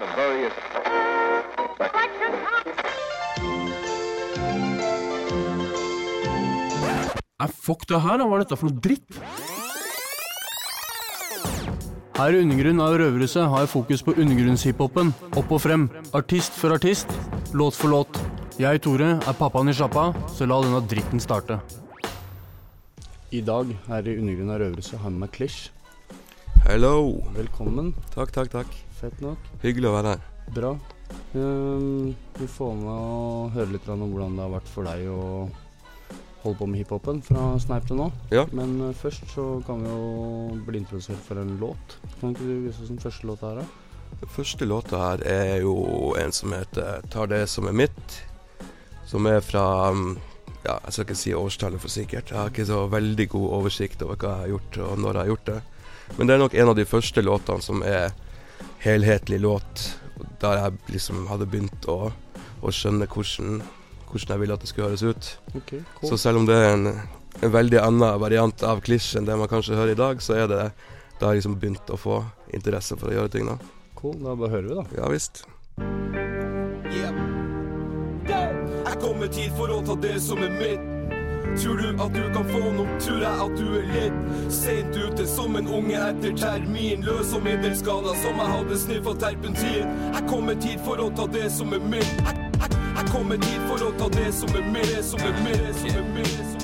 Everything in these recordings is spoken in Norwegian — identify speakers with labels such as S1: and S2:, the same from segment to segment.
S1: of various.
S2: Nei, fuck det her, da. Hva er dette for noe dritt? Her i Undergrunn av Røverhuset har jeg fokus på undergrunnshiphopen. Opp og frem. Artist for artist. Låt for låt. Jeg, Tore, er pappaen i sjappa, så la denne dritten starte. I dag her i Undergrunn av Røverhuset har jeg med meg Klish.
S3: Hello.
S2: Velkommen.
S3: Takk, takk, takk.
S2: Fett nok.
S3: Hyggelig å være her.
S2: Bra. Um, vi får med å høre litt om hvordan det har vært for deg å holde på med hiphopen fra Sneip til nå.
S3: Ja.
S2: Men uh, først så kan vi jo bli introdusert for en låt. Kan ikke du vise oss den første låta her, da?
S3: Den første låta her er jo en som heter 'Tar det som er mitt'. Som er fra um, Ja, jeg skal ikke si årstallet for sikkert. Jeg har ikke så veldig god oversikt over hva jeg har gjort og når jeg har gjort det. Men det er nok en av de første låtene som er helhetlig låt. Der jeg liksom hadde begynt å, å skjønne hvordan, hvordan jeg ville at det skulle høres ut.
S2: Ok,
S3: Så selv om det er en, en veldig annen variant av klisj enn det man kanskje hører i dag, så er det Da jeg liksom begynt å få interesse for å gjøre ting, da.
S2: cool. Da bare hører vi, da.
S3: Ja visst.
S4: Jeg kommer tid for å ta det som er mitt. Tror du at du kan få noe, tror jeg at du er litt seint ute som en unge etter termin. Løs og middelskada som jeg hadde sniffa terpentin. Jeg kommer tid for å ta det som er mitt. Jeg, jeg, jeg kommer tid for å ta det som er mitt, som er mitt, som er mitt.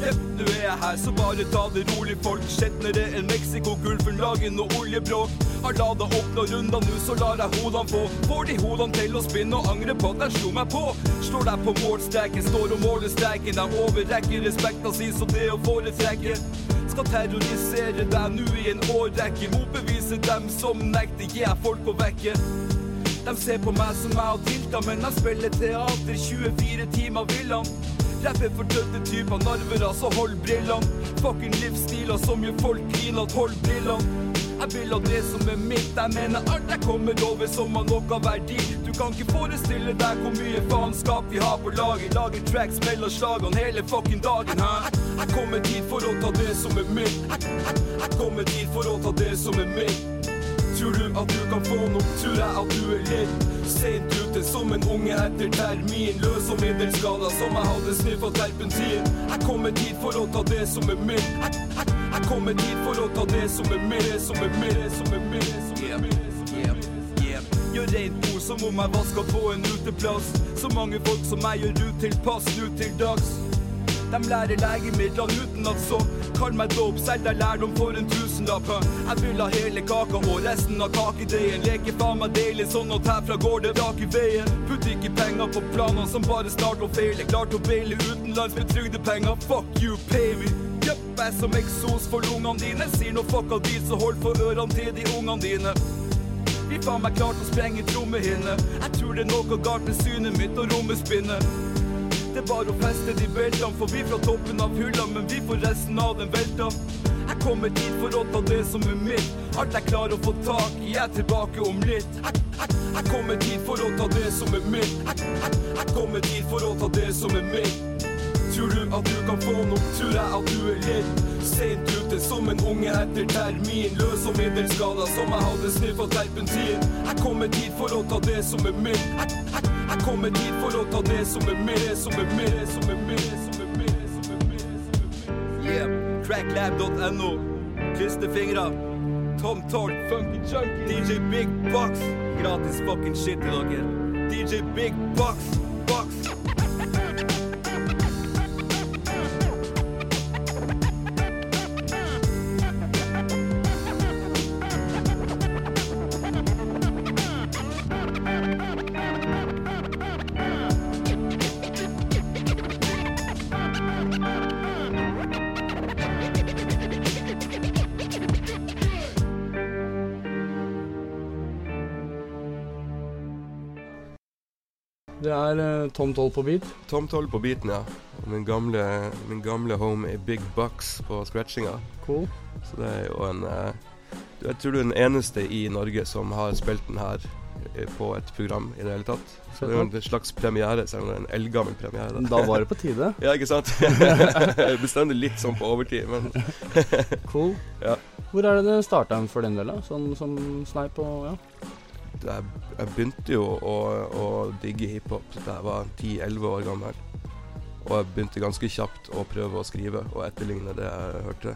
S4: Jepp, nå er jeg her, så bare ta det rolig, folk. Skjetnere enn Mexico-gulfen, lager noe oljebråk. Har lada opp noen runder nå, så lar jeg hodene få. Får de hodene til å spinne og angre på at jeg slo meg på. Slår deg på målstreken, står og måler streken. Jeg overrekker respekten sin, så det å foretrekke. Skal terrorisere deg nå i en årrekke. Motbevise dem som nekter, gi jeg folk å vekke. De ser på meg som jeg har tilta, men jeg spiller teater 24 timer vil han. Rapper for døde typer, narvere, så hold brillene. Fucking livsstiler som gjør folk griner, hold brillene. Jeg vil ha det som er mitt, jeg mener alt jeg kommer over som har noe verdi. Du kan ikke forestille deg hvor mye faenskap vi har på lager. Lager tracks mellom slagene hele fucking dagen. Hæ? Jeg, kommer dit for å ta det som er mitt. Jeg kommer dit for å ta det som er mitt. Tror du at du kan få noe, tror jeg at du er redd. Sent ute som en unge etter termin. Løs og middelskada som jeg hadde sniffa terpentin Jeg kommer dit for å ta det som er mitt. Jeg, jeg, jeg kommer dit for å ta det som er mitt som er mitt, som er mitt. Gjør reint bord som om jeg vasker på en uteplass. Så mange folk som meg gjør ut til pass nå til dags de lærer legemidler uten at så Kall meg dope, selg deg lærdom for en tusenlapp. Jeg vil ha hele kaka og resten av kakedeigen. Leker faen meg deilig, sånn at herfra går det rak i veien. Putt ikke penger på planene som bare snart å feile. Klart å baile utenlands med trygdepenger. Fuck you, pay me. Jepp, jeg som eksos for lungene dine. Sier noe fuck av dit, så hold for ørene til de ungene dine. Vi faen meg klart å sprenge trommehinne. Jeg tror det er noe galt med synet mitt og rommet spinner. Det bare å feste de beltene, for vi fra toppen av hylla, men vi får resten av den velta. Jeg kommer dit for å ta det som er mitt. Alt jeg klarer å få tak i, jeg er tilbake om litt. Jeg, kommer dit for å ta det som er mitt. Jeg, kommer dit for å ta det som er mitt. Tror du at du kan få noe, tror jeg at du er litt Sent ute som en unge etter termin Løs og middelskada som jeg hadde sniffa terpentin Jeg kommer dit for å ta det som er mitt Jeg, jeg, jeg kommer dit for å ta det som er med, som er med, som er med, som er med. som er med, som er med. Yeah, cracklab.no Klisterfingre. Tom Tord, Funky Junkie. DJ Big Box. Gratis fucking shit til dere. DJ Big Box, Box
S2: Det er uh, Tom Toll på beat.
S3: Tom Toll på beaten, ja. Min gamle, min gamle home i Big Bucks på scratchinga.
S2: Cool.
S3: Så det er jo en eh, Jeg tror du er den eneste i Norge som har spilt den her eh, på et program i det hele tatt. Så det er jo en slags premiere, selv om det er en eldgammel premiere. Da.
S2: Da var det på tide.
S3: Ja, ikke sant? Bestandig litt sånn på overtid, men
S2: Cool.
S3: Ja.
S2: Hvor er det det starta for din del, da? Sånn som Sneip og ja?
S3: Jeg, jeg begynte jo å, å digge hiphop da jeg var 10-11 år gammel. Og jeg begynte ganske kjapt å prøve å skrive og etterligne det jeg hørte.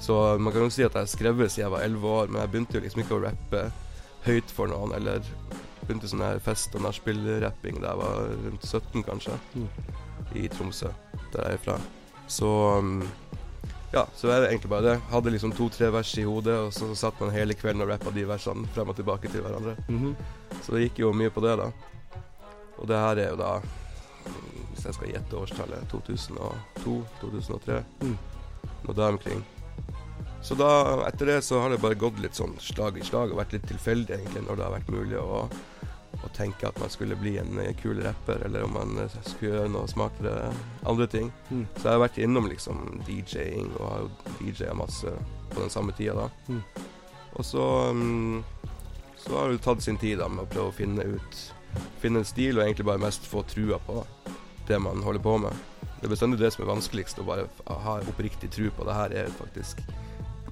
S3: Så man kan jo si at jeg har skrevet siden jeg var 11 år, men jeg begynte jo liksom ikke å rappe høyt for noen, eller begynte sånn her fest- og nachspiel-rapping da jeg var rundt 17, kanskje,
S2: Mm.
S3: i Tromsø, der jeg er fra. Så um, ja, så er det egentlig bare det. Hadde liksom to-tre vers i hodet, og så satt man hele kvelden og rappa de versene frem og tilbake til hverandre.
S2: Mhm.
S3: Så det gikk jo mye på det, da. Og det her er jo da, mm, hvis jeg skal gjette årstallet, 2002-2003.
S2: Mm.
S3: Noe der omkring. Så da, etter det så har det bare gått litt sånn slag i slag og vært litt tilfeldig egentlig når det har vært mulig å, å tenke at man skulle bli en eh, kul rapper, eller om man eh, skulle gjøre noe smartere andre ting.
S2: Mm.
S3: Så jeg har vært innom liksom DJ-ing og har jo DJ-a masse på den samme tida da.
S2: Mm.
S3: Og så um, så har det tatt sin tid da med å prøve å finne ut Finne en stil og egentlig bare mest få trua på det man holder på med. Det er bestandig det som er vanskeligst, å bare ha oppriktig tru på det her er faktisk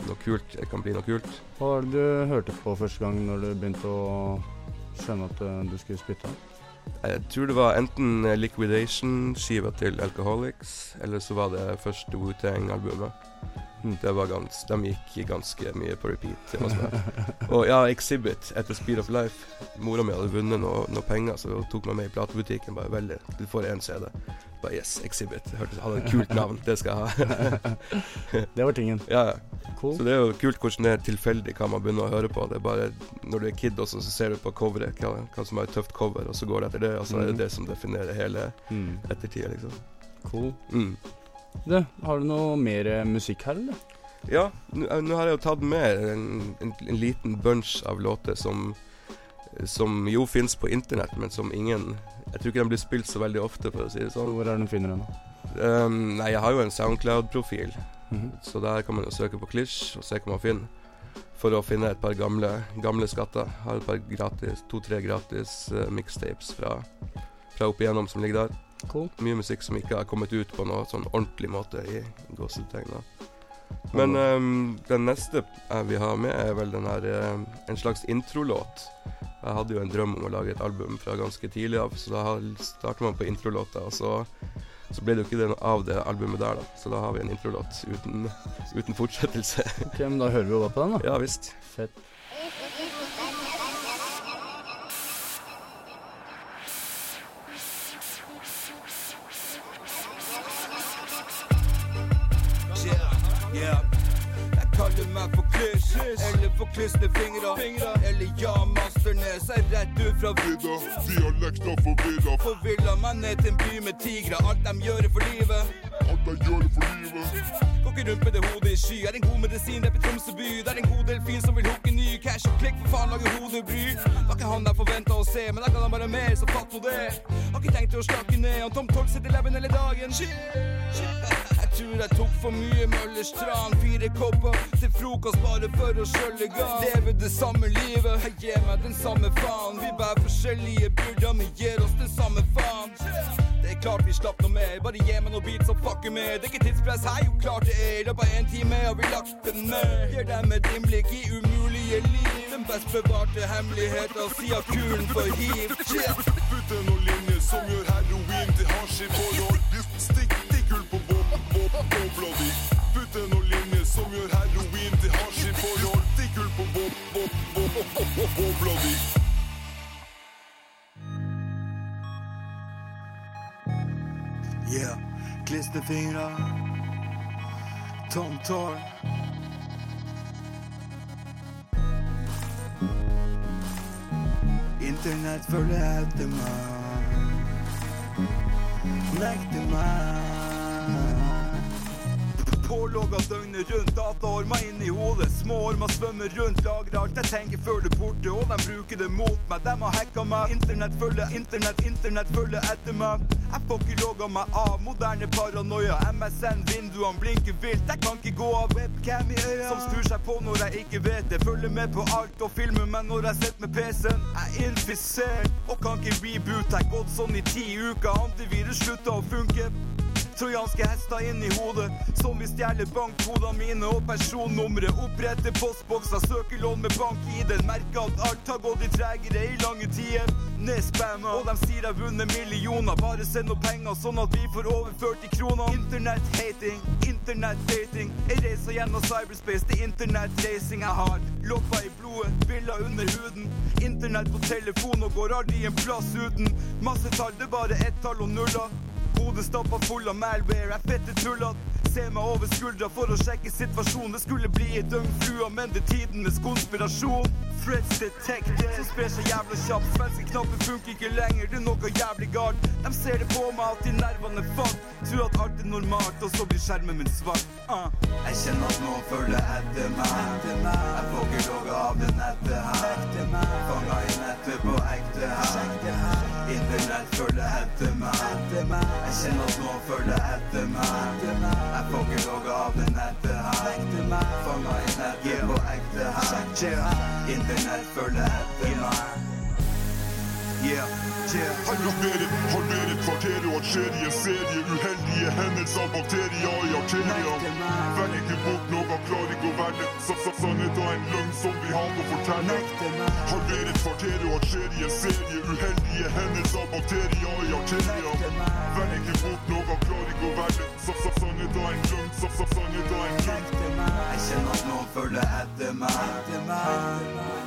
S3: noe kult. Det kan bli noe kult.
S2: Hva var det du hørte på første gang når du begynte å skjønne at eh, du skulle spytte?
S3: Jeg tror det var enten Liquidation-skiva til Alcoholics, eller så var det første Wu-Tang-albumet.
S2: Mm.
S3: Det var gans, De gikk ganske mye på repeat. hjemme hos meg. Og ja, Exhibit etter Speed of Life. Mora mi hadde vunnet noe, noe penger, så hun tok meg med i platebutikken. Bare veldig, du får én CD. Bare yes, Exhibit. Hørte, hadde et kult navn. Det skal jeg ha.
S2: Det var tingen.
S3: ja, ja.
S2: Cool.
S3: Så det er jo kult hvordan det er tilfeldig hva man begynner å høre på. Det er bare Når du er kid også, så ser du på coveret hva, hva som er et tøft cover, og så går det etter det, og så er det det som definerer hele
S2: Mm.
S3: ettertida, liksom.
S2: Cool.
S3: Mm.
S2: Du, har du noe mer eh, musikk her, eller?
S3: Ja, nå eh, har jeg jo tatt med en, en, en liten bunch av låter som som jo fins på internett, men som ingen Jeg tror ikke den blir spilt så veldig ofte, for å si det
S2: Så
S3: sånn.
S2: hvor er du finner den? da?
S3: Um, nei, jeg har jo en Soundcloud-profil,
S2: Mhm.
S3: så der kan man jo søke på Klisj og se hva man finner. For å finne et par gamle, gamle skatter. Har et par gratis, to-tre gratis uh, mixtapes fra, fra opp igjennom som ligger der.
S2: Cool.
S3: Mye musikk som ikke har kommet ut på noe sånn ordentlig måte i gåsetegn. Men um, den neste vi har ha med, er vel den her eh, en slags introlåt. Jeg hadde jo en drøm om å lage et album fra ganske tidlig av, så da starter man på introlåta, og så, så ble det jo ikke det av det albumet der, da. Så da har vi en introlåt uten, uten fortsettelse.
S2: Ok, men da hører vi jo bare på den, da.
S3: ja visst.
S2: Fett.
S4: Eller fingra. Eller ja, Masternes er rett ut fra vidda.
S5: Dialekta forvirra,
S4: Forvilla meg ned til en by med tigre. Alt de gjør er for livet.
S5: alt de gjør det for livet.
S4: Går ikke rundt med det hodet i sky. Er en god medisin i Tromsø by. Det er en god delfin som vil hooke ny cash og klikk, for faen lage hodebry. Var ikke han der forventa å se, men da kan han bare mer, så fatt nå det. Har ikke tenkt til å slakke ned. Om Tom Tolk sitter leven hele dagen. Jeg tror jeg tok for mye Møllers tran. Fire kopper til frokost bare for å skjølle gang. Leve det samme livet, jeg gir meg den samme faen. Vi bærer forskjellige byrder, men gir oss den samme faen. Det er klart vi slapp noe mer, bare gi meg noen beats og fucker med. Det er ikke tidspress her, jo klart det er. I løpet av en time har vi lagt den ned. Gir dem et innblikk i umulige liv. Den best bevarte hemmeligheten siden kulen for hiv. Yeah.
S5: Putte noen linjer som gjør heroin til hasj i forhold. Stikk, bobla di. Putte noen linjer som gjør heroin til hasj i forhold. til gull på bo- bo- bo- bo- bo- bobla di.
S4: Yeah, klisterfingre. Tom Torn. Internett følger etter meg. Nekter meg. Pålogga døgnet rundt, dataormer inn i hodet. Små ormer svømmer rundt, lagrer alt jeg tenker før det borte. Og de bruker det mot meg, de har hacka meg. Internett følger, internett, internett følger etter meg. Jeg får ikke logga meg av, moderne paranoia. MSN, vinduene blinker vilt, jeg kan ikke gå av. Webcam i øya som skrur seg på når jeg ikke vet det. Følger med på alt og filmer meg når jeg sitter med PC-en. Jeg er infisert og kan ikke reboot. Jeg har gått sånn i ti uker, antivirus slutta å funke. Trojanske hester inn i hodet, som vil stjele bankkodene mine og personnummeret. Oppretter postbokser, søker lån med bank-ID. Merker at alt har gått i tregere i lange tider. Nedspamma, og de sier jeg vunnet millioner. Bare send noe penger, sånn at vi får overført i kroner. Internett-hating, internett-dating. Jeg reiser gjennom cyberspace, er internett-racing jeg har. Loppa i blodet, biller under huden. Internett på telefon og går aldri en plass uten. Masse tall, det er bare ett tall og nuller. Hodet stappa full av malware, jeg fette tullete. se meg over skuldra for å sjekke situasjonen. Det skulle bli ei døgnflue, men det er tidenes konspirasjon. Freds Detective som sprer seg jævla kjapt. Svenske knapper funker ikke lenger, det er noe jævlig galt. De ser det på meg at de nervene er fatt. Tror at alt er normalt, og så blir skjermen min svart. Uh. Jeg kjenner at noen følger etter meg. Jeg får ikke logga av det nettet her. Fanga i nettet på ekte her. Internett følger etter meg. Jeg kjenner at yeah.
S5: Halvere, halvere kvarteret og skjer i en serie uheldige hendelser, bakterier i arteria Velg ikke bort noe, klarer ikke å sa- sannhet av en løgn som vi har å fortelle. Halvere kvarteret og skjer i en serie uheldige hendelser, bakterier i arteria Velg ikke bort noe, klarer ikke å sa- sannhet av en løgn, sa- sa- sannhet av en løgn.
S4: Jeg kjenner at noen følger etter meg.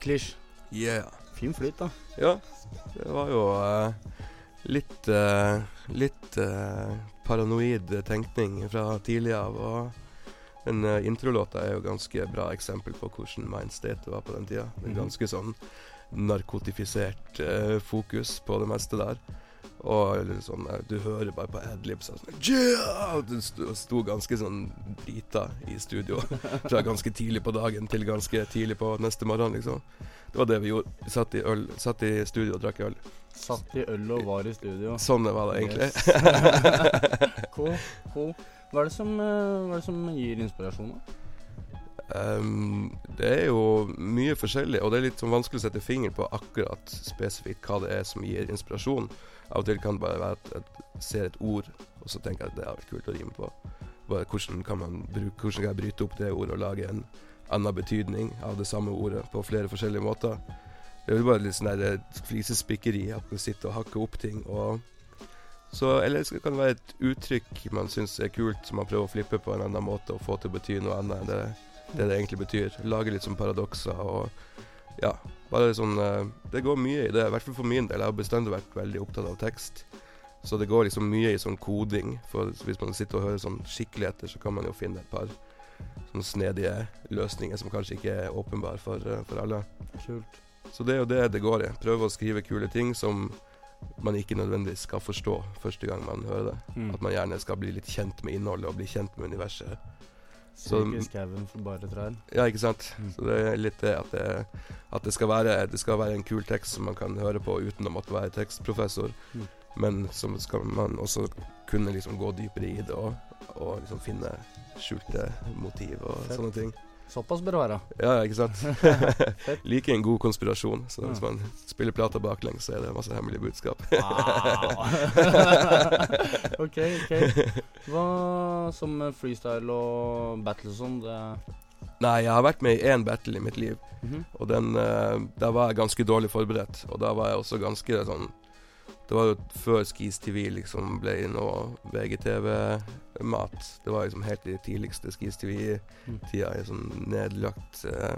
S2: Klisj.
S3: Yeah.
S2: Fin flyt, da.
S3: Ja, det var jo uh, litt uh, Litt uh, paranoid tenkning fra tidlig av. Og den uh, introlåta er jo ganske bra eksempel på hvordan mindstate var på den tida. Er
S2: Mhm.
S3: ganske sånn narkotifisert fokus på det meste der. Og eh, du hører bare på adlibs og sånn yeah! Du sto, sto ganske sånn drita i studio fra ganske tidlig på dagen til ganske tidlig på neste morgen, liksom. Det var det vi gjorde. Vi satt i, øl, satt i studio og drakk øl.
S2: Satt i øl og var i studio.
S3: Sånn det var det egentlig.
S2: Yes. Cool, cool. Hva er, det som, eh, hva er det som gir inspirasjon, da?
S3: Um, det er jo mye forskjellig, og det er litt sånn vanskelig å sette finger på akkurat spesifikt hva det er som gir inspirasjon. Av og til kan det bare være at jeg ser et ord, og så tenker jeg at det er kult å rime på. Bare hvordan kan man bruke, hvordan kan jeg bryte opp det ordet og lage en annen betydning av det samme ordet på flere forskjellige måter. Det er jo bare litt sånn eh, flisespikkeri, at man sitter og hakker opp ting. og så, eller så kan det være et uttrykk man syns er kult, som man prøver å flippe på en annen måte og få til å bety noe annet enn det det det egentlig betyr. Lage litt som paradokser og ja, bare sånn eh, Det går mye i det, i hvert fall for min del. Jeg har bestandig vært veldig opptatt av tekst. Så det går liksom mye i sånn koding. For hvis man sitter og hører sånn skikkeligheter, så kan man jo finne et par sånne snedige løsninger som kanskje ikke er åpenbare for, eh, for alle.
S2: Kult.
S3: Så det er jo det det går i. Prøve å skrive kule ting som man ikke nødvendigvis skal forstå første gang man hører det.
S2: Mm.
S3: At man gjerne skal bli litt kjent med innholdet og bli kjent med universet. Så-
S2: skauen for bare trær.
S3: Ja, ikke sant.
S2: Mm.
S3: Så det er litt det at det, at det, skal være, det skal være en kul tekst som man kan høre på uten å måtte være tekstprofessor.
S2: Mm.
S3: Men som skal man også kunne liksom gå dypere i det og, og liksom finne skjulte motiv og
S2: Fett.
S3: sånne ting.
S2: Såpass bør det være.
S3: Ja, ikke sant. Liker en god konspirasjon. Så hvis man spiller plata baklengs, så er det masse hemmelige budskap.
S2: Wow. ok, ok. Hva som freestyle og battle og sånn, det
S3: Nei, jeg har vært med i én battle i mitt liv.
S2: Mhm.
S3: Og den, uh, der var jeg ganske dårlig forberedt. Og da var jeg også ganske sånn Det var jo før Skis TV liksom ble noe VGTV-mat. Det var liksom helt i tidligste Skis TV-tida i sånn nedlagt eh,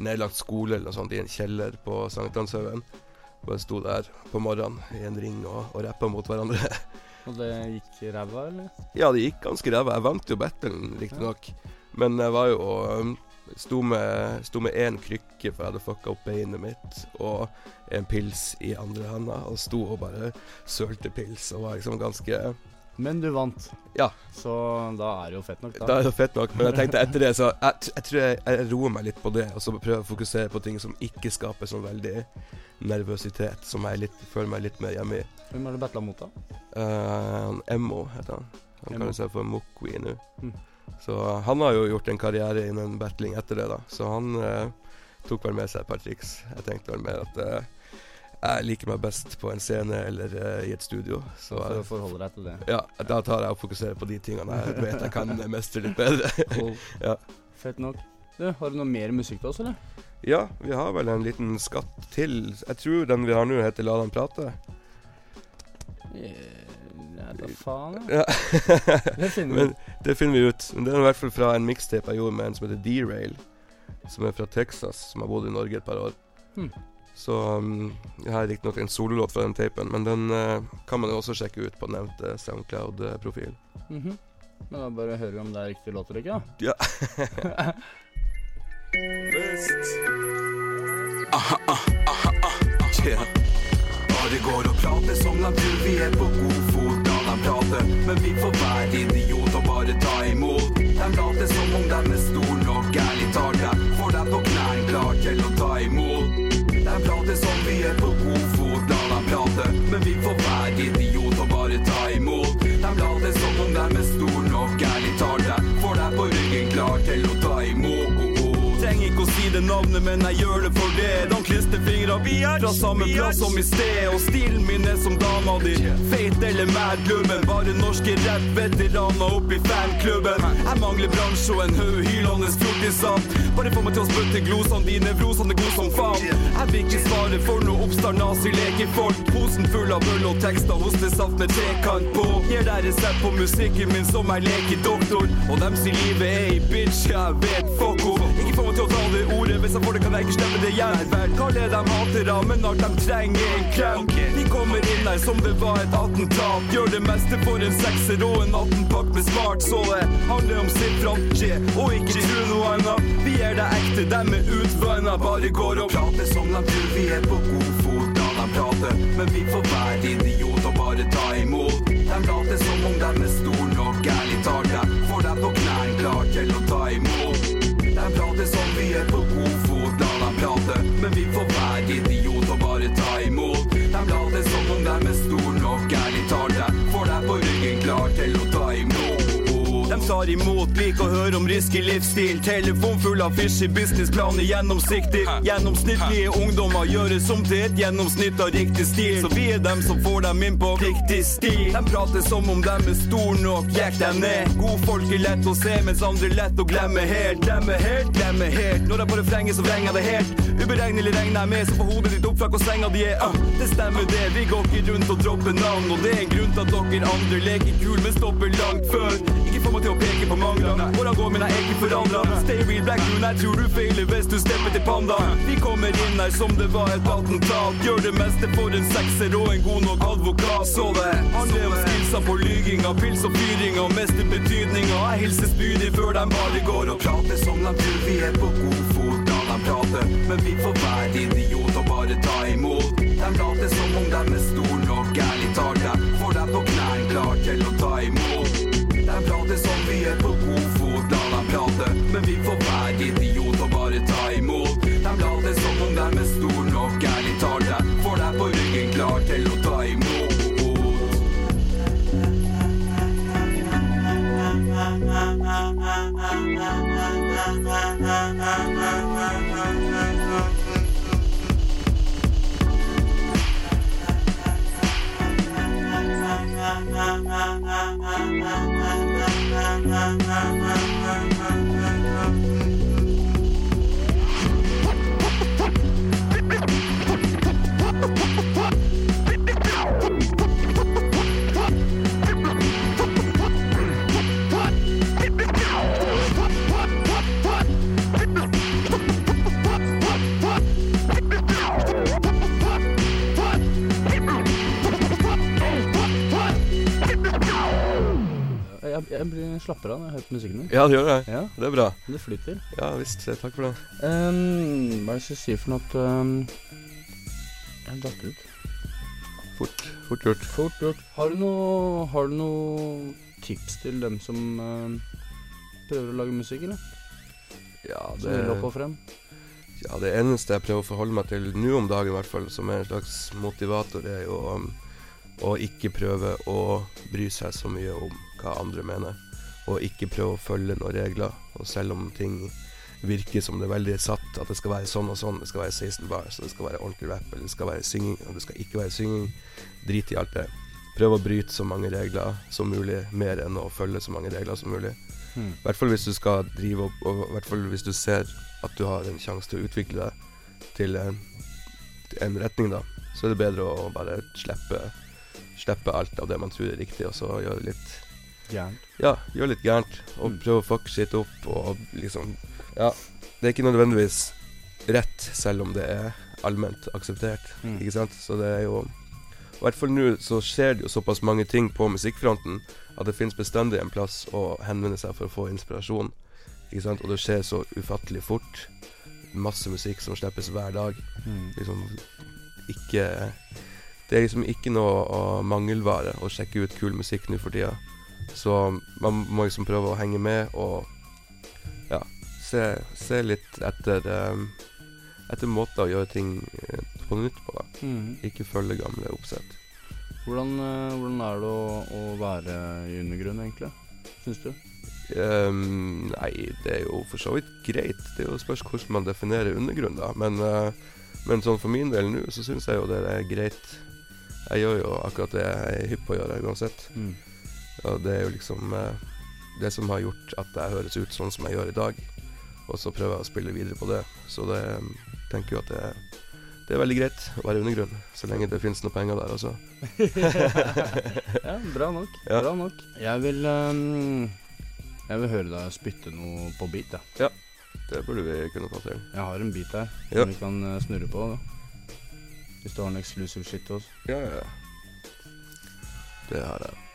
S3: Nedlagt skole eller noe sånt i en kjeller på Sankthanshaugen. Bare sto der på morgenen i en ring og, og rappa mot hverandre.
S2: Og det gikk ræva, eller?
S3: Ja, det gikk ganske ræva. Jeg vant jo battlen, riktignok. Men jeg var jo um, Sto med, sto med én krykke, for jeg hadde fucka opp beinet mitt, og en pils i andre handa, og sto og bare sølte pils, og var liksom ganske
S2: Men du vant.
S3: Ja.
S2: Så da er det jo fett nok, da.
S3: Da er det fett nok, men jeg tenkte etter det, så jeg, jeg tror jeg, jeg roer meg litt på det, og så prøver jeg å fokusere på ting som ikke skaper sånn veldig nervøsitet, som jeg litt, føler meg litt mer hjemme i.
S2: Hvem har du battla mot, da?
S3: Eh, han Emmo heter han. Han
S2: kan
S3: kaller seg for Mokwi nå.
S2: Mm.
S3: Så han har jo gjort en karriere innen battling etter det, da. Så han eh, tok vel med seg et par triks. Jeg tenkte vel mer at eh, jeg liker meg best på en scene eller eh, i et studio. Så du
S2: forholder deg til det.
S3: ja, da tar jeg og fokuserer på de tingene jeg vet jeg kan mestre litt bedre.
S2: Cool.
S3: Ja.
S2: Fett nok. Du, har du noe mer musikk til oss, eller?
S3: ja, vi har vel en liten skatt til. Jeg tror den vi har nå heter La dem prate.
S2: Ja, faen,
S3: Ja.
S2: Det finner vi
S3: Men det finner vi ut. Men det er i hvert fall fra en mixtape jeg gjorde med en som heter D-Rail. Som er fra Texas, som har bodd i Norge et par år.
S2: Hmm.
S3: Så um, jeg har riktignok en sololåt fra den tapen, men den uh, kan man jo også sjekke ut på nevnte Soundcloud-profil.
S2: Mhm. Men da bare hører vi om det er riktig låt eller ikke, da.
S3: Ja.
S4: Yeah. Bare går og prater som natur, vi er på god prate, men vi får være idiot og bare ta imot. De later som om de er store nok, ærlig talt. Jeg får dem på knærne klar til å ta imot. De prater som vi er på god fot. La dem prate, men vi får være idiot og bare ta imot. De later som om de er store nok, ærlig talt. Jeg får dem på ryggen klar til å ta imot. Trenger ikke å si det navnet, men jeg gjør det for det. De er fra samme plass som i sted. Og stilen min er som dama di. Feit eller mad glubben, Bare norske rap-veteraner i fanklubben. Jeg mangler bransje og en haug hylende fjortiser. Bare få meg til å spytte glosene dine, vrosene er gode som faen. Jeg vil ikke svare for noe oppstart nazi-lekefolk. Posen full av øl og tekster, hostesaft med trekant på. Gir deg resept på musikken min som jeg leker doktor. Og dem sier livet er i bitch, jeg vet fuck off. Ikke få meg til å ta det ordet, hvis jeg får det kan jeg ikke slippe det igjen. Vel, kall dem hatere, men alt de trenger er en klem. De kommer inn her som det var et attentat. Gjør det meste for en sekser og en 18-pakk med smart, så det handler om siffrene, skje, og ikke tro noe annet. Vi er det ekte, dem er utvanna, bare går og prater som de tror vi er på god fot. da de prater, men vi får være idiot og bare ta imot. De later som om de er store nok, ærlig talt. Får dem på knærne klar til å ta tar imot, liker å høre om risky livsstil. Telefon full av fishy businessplaner, gjennomsiktig. Gjennomsnittlige ungdommer gjøres om til et gjennomsnitt av riktig stil. Så vi er dem som får dem inn på riktig stil. De prater som om dem er stor nok, jekk dem ned. Godfolk er lett å se, mens andre lett å glemme helt. Glemme helt, glemme helt. Når jeg på refrenget, så vrenger jeg det helt. Uberegnelig regner jeg med, så får hodet ditt opp fra hvor senga di er. Uh, det stemmer det, vi går ikke rundt og dropper navn. Og det er en grunn til at dere andre leker kul, men stopper langt før. Ikke til å peke på mangler. Hvordan går, mine ikke forandra. Stay real black moon, jeg tror du feiler hvis du stepper til panda. Vi kommer inn her som det var et attentat. Gjør det meste for en sekser og en god nok advokat. Så det handler om skillsa på lyginga, pils og fyringa, mester betydninga. Jeg hilser spydig før de bare går og prater som de tror vi er på god fot. Da de prater, men vi får være idiot og bare ta imot. De later som om de er stor nok, ærlig talt. Jeg får dem på knærne klar til å ta imot. De prater som vi er på god fot, la dem prate. Men vi får være idiot og bare ta imot. De later som om de er stor nok, ærlig talt. Jeg får deg på ryggen klar til å ta imot.
S2: Jeg, blir av når jeg hører på musikken din.
S3: Ja, det gjør jeg.
S2: Ja,
S3: Det er bra.
S2: det flyter.
S3: Ja visst. Takk for det.
S2: Um, hva er det jeg skal si for noe at um, Jeg datt ut.
S3: Fort, fort gjort.
S2: Fort gjort. Har du noe, har du noe tips til dem som uh, prøver å lage musikk, eller?
S3: Ja,
S2: Som vil opp og frem?
S3: ja, det eneste jeg prøver å forholde meg til nå om dagen, i hvert fall, som er en slags motivator, er jo um, å ikke prøve å bry seg så mye om hva andre mener. Og ikke prøve å følge noen regler. Og selv om ting virker som det er veldig satt, at det skal være sånn og sånn. Det skal være 16 bars, det skal være ordentlig rap, eller det skal være synging, og det skal ikke være synging. Drit i alt det. Prøv å bryte så mange regler som mulig, mer enn å følge så mange regler som mulig.
S2: Mm.
S3: I hvert fall hvis du skal drive opp, og i hvert fall hvis du ser at du har en sjanse til å utvikle deg til en, til en retning, da, så er det bedre å bare slippe, slippe alt av det man tror er riktig, og så gjøre litt
S2: Gærent.
S3: Ja, gjør litt gærent, og
S2: Mm.
S3: prøve å fucke shit opp, og liksom Ja, det er ikke nødvendigvis rett, selv om det er allment akseptert,
S2: Mm.
S3: ikke sant? Så det er jo I hvert fall nå så skjer det jo såpass mange ting på musikkfronten at det finnes bestandig en plass å henvende seg for å få inspirasjon. Ikke sant? Og det skjer så ufattelig fort. Masse musikk som slippes hver dag.
S2: Mm.
S3: Liksom ikke Det er liksom ikke noe å mangelvare å sjekke ut kul musikk nå for tida. Så man må liksom prøve å henge med og ja, se, se litt etter um, Etter måter å gjøre ting eh, på nytt på, da.
S2: Mm.
S3: Ikke følge gamle oppsett.
S2: Hvordan, eh, hvordan er det å, å være i undergrunn, egentlig? Syns du?
S3: Um, nei, det er jo for så vidt greit. Det er jo spørs hvordan man definerer undergrunn, da. Men, uh, men sånn for min del nå, så syns jeg jo det er greit. Jeg gjør jo akkurat det jeg er hypp på å gjøre uansett.
S2: Mm.
S3: Og det er jo liksom eh, det som har gjort at jeg høres ut sånn som jeg gjør i dag. Og så prøver jeg å spille videre på det. Så det eh, tenker jo at det, det er veldig greit å være undergrunn, så lenge det finnes noe penger der også.
S2: ja, bra nok.
S3: Ja.
S2: Bra nok. Jeg vil um, Jeg vil høre deg spytte noe på beat, jeg.
S3: Det burde vi kunne få til.
S2: Jeg har en beat her
S3: Ja.
S2: som vi kan eh, snurre på. Da. Hvis du har en exclusive shit til oss.
S3: Ja, ja, ja. Det har jeg.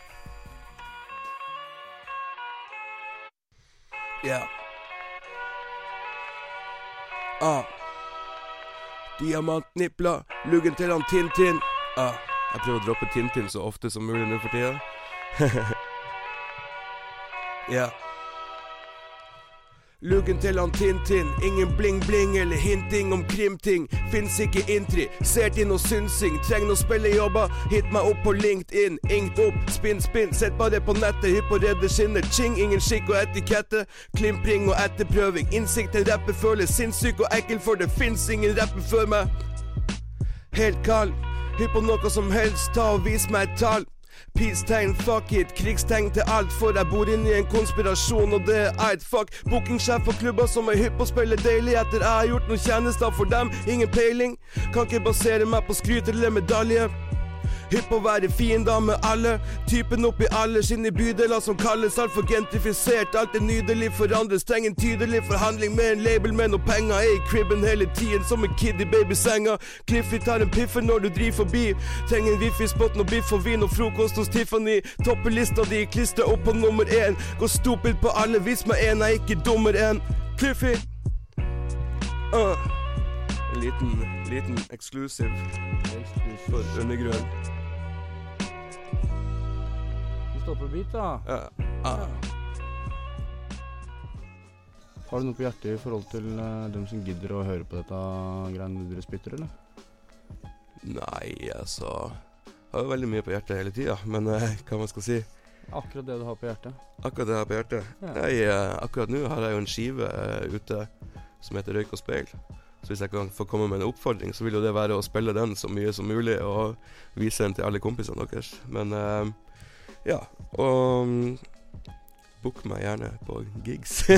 S3: Ja. Ah. Diamantnipla, luggen til han Tintin. Ah. Jeg prøver å droppe Tintin så ofte som mulig nå for tida. ja. Luggen til han Tintin, ingen bling-bling eller hinting om krimting. Fins ikke intri, ser til noe synsing. Trenger noe spillejobber, hit meg opp på LinkedIn. Ingt opp, spinn, spinn, sett bare på nettet. Hypp på redde skinner. Ching, ingen skikk og etikette. Klimpring og etterprøving. Innsikt til rapper føles sinnssyk og ekkel, for det fins ingen rapper før meg. Helt kald, hypp på noe som helst, ta og vis meg et tall. Peace-tegn, fuck it, krigstegn til alt, for jeg bor inni en konspirasjon, og det er et fuck. Bookingsjef for klubber som er hypp på å spille deilig etter jeg har gjort noen tjenester for dem, ingen peiling. Kan ikke basere meg på skryt eller medalje. Hypp på å være fiender med alle. Typen oppi alle sine bydeler som kalles altfor gentrifisert. Alt er nydelig forandres, trenger en tydelig forhandling med en label med noe penger. Er i cribben hele tiden som en kid i babysenga. Cliffy tar en piffer når du driver forbi. Trenger en wifi-spot, noe biff og vin og frokost hos Tiffany. Topper lista di, klistra opp på nummer én. Går stupid på alle, vis meg en jeg ikke dummer enn. Cliffy. Uh. En liten, liten exclusive for undergrunn.
S2: Du står på beat, da.
S3: Ja. uh.
S2: Har du noe på hjertet i forhold til uh, dem som gidder å høre på dette greiene dere spytter, eller?
S3: Nei, altså Jeg har jo veldig mye på hjertet hele tida, men uh, hva man skal si
S2: Akkurat det du har på hjertet.
S3: Akkurat det jeg har på hjertet
S2: Ja.
S3: Nei, uh, akkurat nå har jeg jo en skive eh, ute som heter Røyk og speil. Så hvis jeg kan få komme med en oppfordring, så vil jo det være å spille den så mye som mulig og vise den til alle kompisene deres. Men eh, ja. Og um, book meg gjerne på gigs.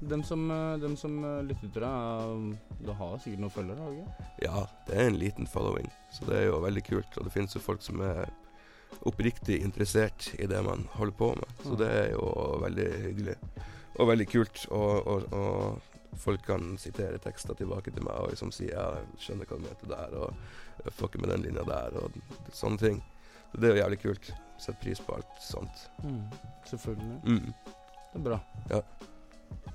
S2: dem som, eh, dem som eh, lytter til deg, eh, du har sikkert noen følgere, har du ikke?
S3: Ja, det er en liten following, så det er jo veldig kult. Og det finnes jo folk som er oppriktig interessert i det man holder på med, så det er jo veldig hyggelig. Og veldig kult. Og, og, og folk kan sitere tekster tilbake til meg og liksom si jeg skjønner hva du mente der, og jeg fucker med den linja der, og sånne ting. Så det er jo jævlig kult. Setter pris på alt sånt.
S2: Selvfølgelig.
S3: Mm.
S2: Det er bra.
S3: Ja.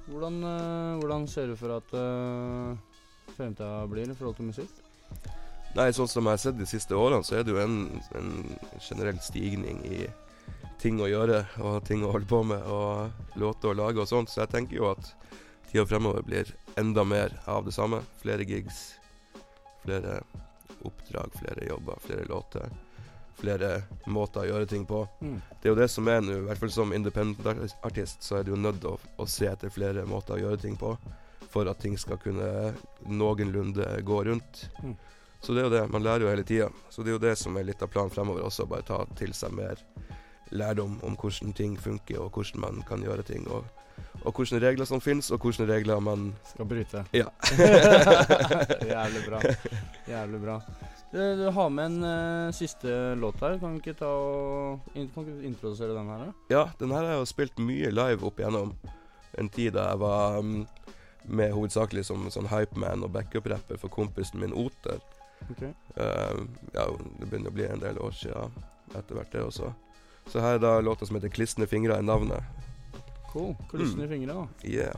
S2: Hvordan, eh, hvordan ser du for at uh, fremtida blir i forhold til musikk?
S3: Nei, sånn som jeg har sett de siste årene, så er det jo en, en generell stigning i ting å gjøre og ting å holde på med og låter å lage og sånt. Så jeg tenker jo at tida fremover blir enda mer av det samme. Flere gigs, flere oppdrag, flere jobber, flere låter. flere måter å gjøre ting på.
S2: Mm.
S3: Det er jo det som er nå, i hvert fall som independent-artist, så er du jo nødt til å, å se etter flere måter å gjøre ting på for at ting skal kunne noenlunde gå rundt.
S2: Mm.
S3: Så det er jo det, man lærer jo hele tida. Så det er jo det som er litt av planen fremover også, bare ta til seg mer lærdom om hvordan ting funker, og hvordan man kan gjøre ting. Og, og hvilke regler som finnes, og hvilke regler man
S2: Skal bryte.
S3: Ja.
S2: Jævlig bra. Jævlig bra. Du, du har med en uh, siste låt her. Kan du ikke ta og in, Kan du introdusere den her, da?
S3: Ja, den her har jeg jo spilt mye live opp igjennom. En tid da jeg var um, med hovedsakelig som sånn hypeman og backup-rapper for kompisen min Oter.
S2: Okay.
S3: Uh, ja, det begynner å bli en del år siden etter hvert, det også. Så her er da låta som heter 'Klisne fingre' i navnet.
S2: Cool. Klissende i fingra, da.
S3: Yeah.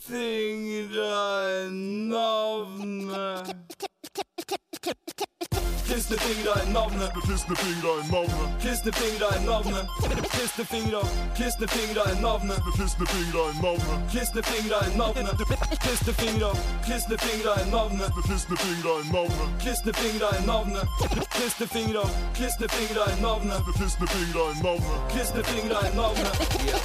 S4: Fingre i navnet. Klisne fingre i navnet.
S5: Kristne fingre i navnet.
S4: Kristne fingre i navnet. Kristne fingre, kristne fingre i navnet.
S5: Kristne fingre i navnet.
S4: Kristne fingre i navnet. Kristne fingre, kristne fingre i navnet.
S5: Kristne fingre i navnet.
S4: Kristne fingre i navnet. Kristne fingre, kristne fingre i navnet.
S5: Kristne fingre i navnet.
S4: Kristne fingre i navnet.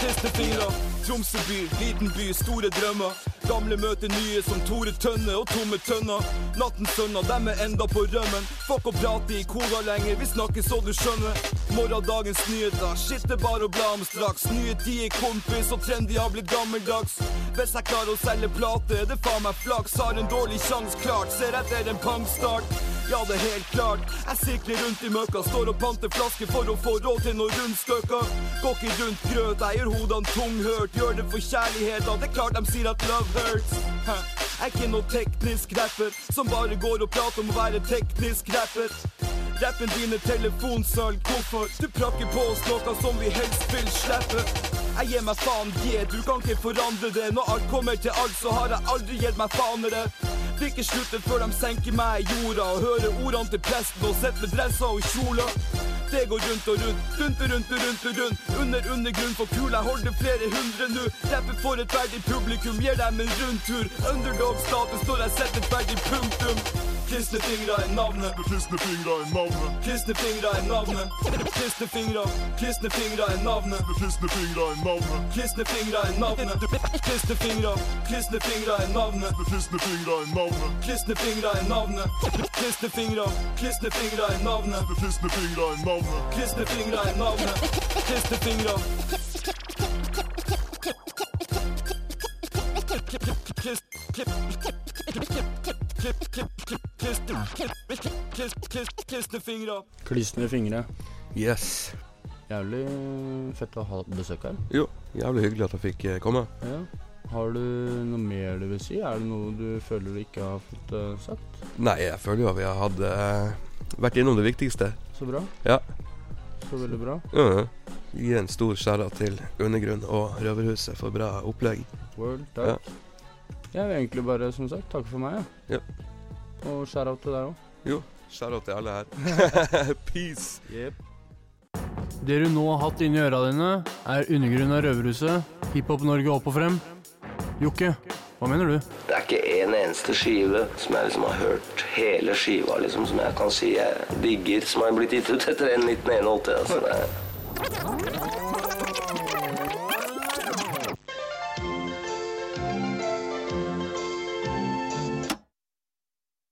S4: Kristne fingre. Tromsø by, liten by, store drømmer. Gamle møter nye som Tore Tønne og tomme tønner. Nattens sønner, dem er enda på rømmen. Fuck å prate i koda lenger, vi snakker så du skjønner. Morgendagens nyheter, shit det bare å bla om straks. Nye tider, kompis, og trendy har blitt gammeldags. Hvis jeg klarer å selge plate, er det faen meg flaks. Har en dårlig sjans, klart. Ser etter en pangstart. Ja, det er helt klart. Jeg sirkler rundt i møkka, står og panter flasker for å få råd til noen rundstøkka. Går ikke rundt grøt, jeg gjør hodene tunghørt. Gjør det for kjærligheta, det er klart de sier at love hurts. Jeg er ikke noe teknisk rapper som bare går og prater om å være teknisk rapper. Rappen din er telefonsalg, hvorfor? Du prakker på oss noe som vi helst vil slippe. Jeg gir meg faen, yeah, du kan ikke forandre det. Når alt kommer til alt, så har jeg aldri gitt meg fanere. Vil ikke slutte før de senker meg i jorda og hører ordene til presten og sitter med dressa og kjola. Det går rundt og rundt, rundt og rundt og rundt og rundt. Under undergrunn for kula holder flere hundre nu. Rapper for et verdig publikum, gir dem en rundtur. Underdog-status når jeg setter et verdig punktum. Klisne fingre i navnet.
S5: Klisne fingre i navnet.
S4: Klisne fingre i navnet. Klisne fingre, klisne fingre i navnet.
S5: Klisne fingre i navnet.
S4: Klisne fingre i navnet. Klisne fingre, klisne fingre i navnet.
S5: Klisne fingre i navnet.
S4: Klisne fingre i navnet. Klisne fingre, klisne fingre i navnet.
S5: Klisne fingre i navnet.
S4: Klisne fingre i navnet. Klisne fingre. Kliss, klipp, Klisne fingre.
S2: Klissende fingre.
S3: Yes.
S2: Jævlig fett å ha besøk her.
S3: Jo, jævlig hyggelig at jeg fikk eh, komme.
S2: Ja. Har du noe mer du vil si? Er det noe du føler du ikke har fått eh, sagt?
S3: Nei, jeg føler jo at vi har hatt eh, vært innom det viktigste.
S2: Så bra.
S3: Ja.
S2: Så veldig bra.
S3: Uh, Gi en stor skjæra til Undergrunn og Røverhuset for bra opplegg.
S2: World, takk. Jeg vil egentlig bare, som sagt, takke for meg.
S3: Ja.
S2: Og share out til deg òg.
S3: Jo, skjæra til alle her. Peace.
S2: Det du nå har hatt inni øra dine, er Undergrunn av Røverhuset, Hiphop Norge opp og frem. Jokke, hva mener du?
S6: Det er ikke en eneste skive som jeg liksom har hørt hele skiva, liksom, som jeg kan si jeg digger, som har blitt gitt ut etter 1981. Altså, det er